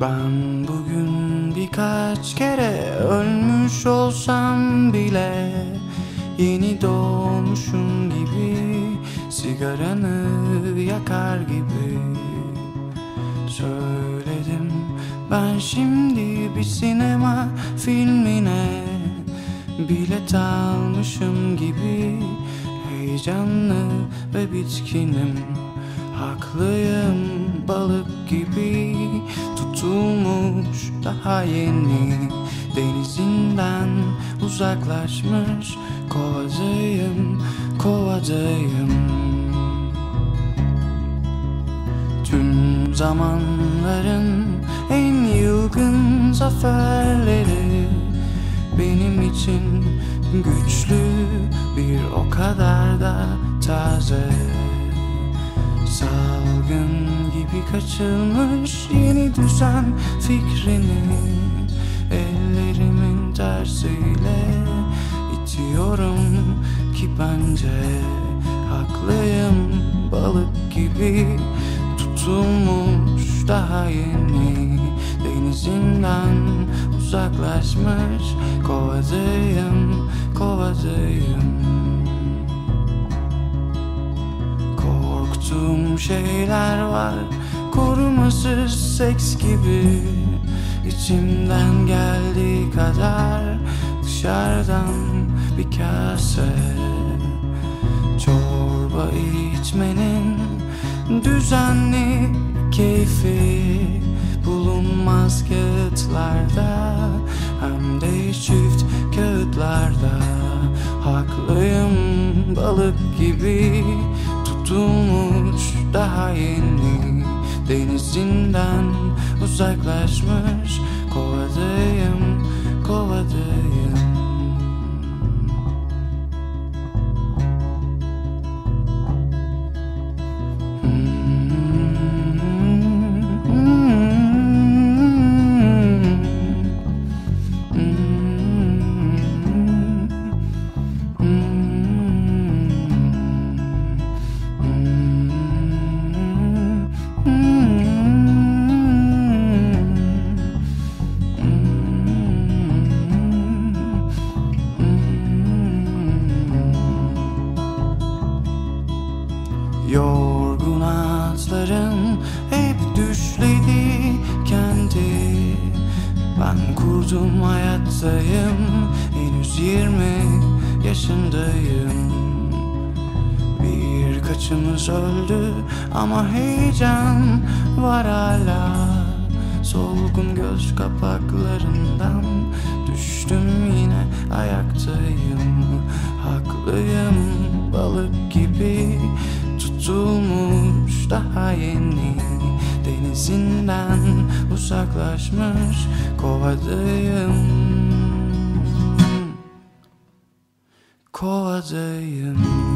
Ben bugün birkaç kere ölmüş olsam bile Yeni doğmuşum gibi Sigaranı yakar gibi Söyledim. Ben şimdi bir sinema filmine Bilet almışım gibi Heyecanlı ve bitkinim. Haklıyım balık gibi Tutulmuş daha yeni. Denizinden uzaklaşmış Kovadayım, kovadayım Tüm zamanların en yılgın zaferleri Benim için güçlü bir o kadar da taze Salgın gibi kaçılmış yeni düzen fikrini. Ellerimin tersiyle itiyorum ki bence Haklıyım. Balık gibi tutulmuş daha yeni. Denizinden uzaklaşmış kovadayım, kovadayım Korktuğum şeyler var. Korumasız seks gibi içimden geldiği kadar Dışarıdan bir kase Çorba içmenin düzenli keyfi Bulunmaz kağıtlarda Hem de çift kağıtlarda. Haklıyım balık gibi yeni Denizinden uzaklaşmış hep düşledi kendi. Ben kurdum hayattayım henüz yirmi yaşındayım. Birkaçımız öldü ama heyecan var hala. Solgun göz kapaklarından düştüm yine ayaktayım. Haklıyım balık gibi Denizinden uzaklaşmış kovadayım. Kovadayım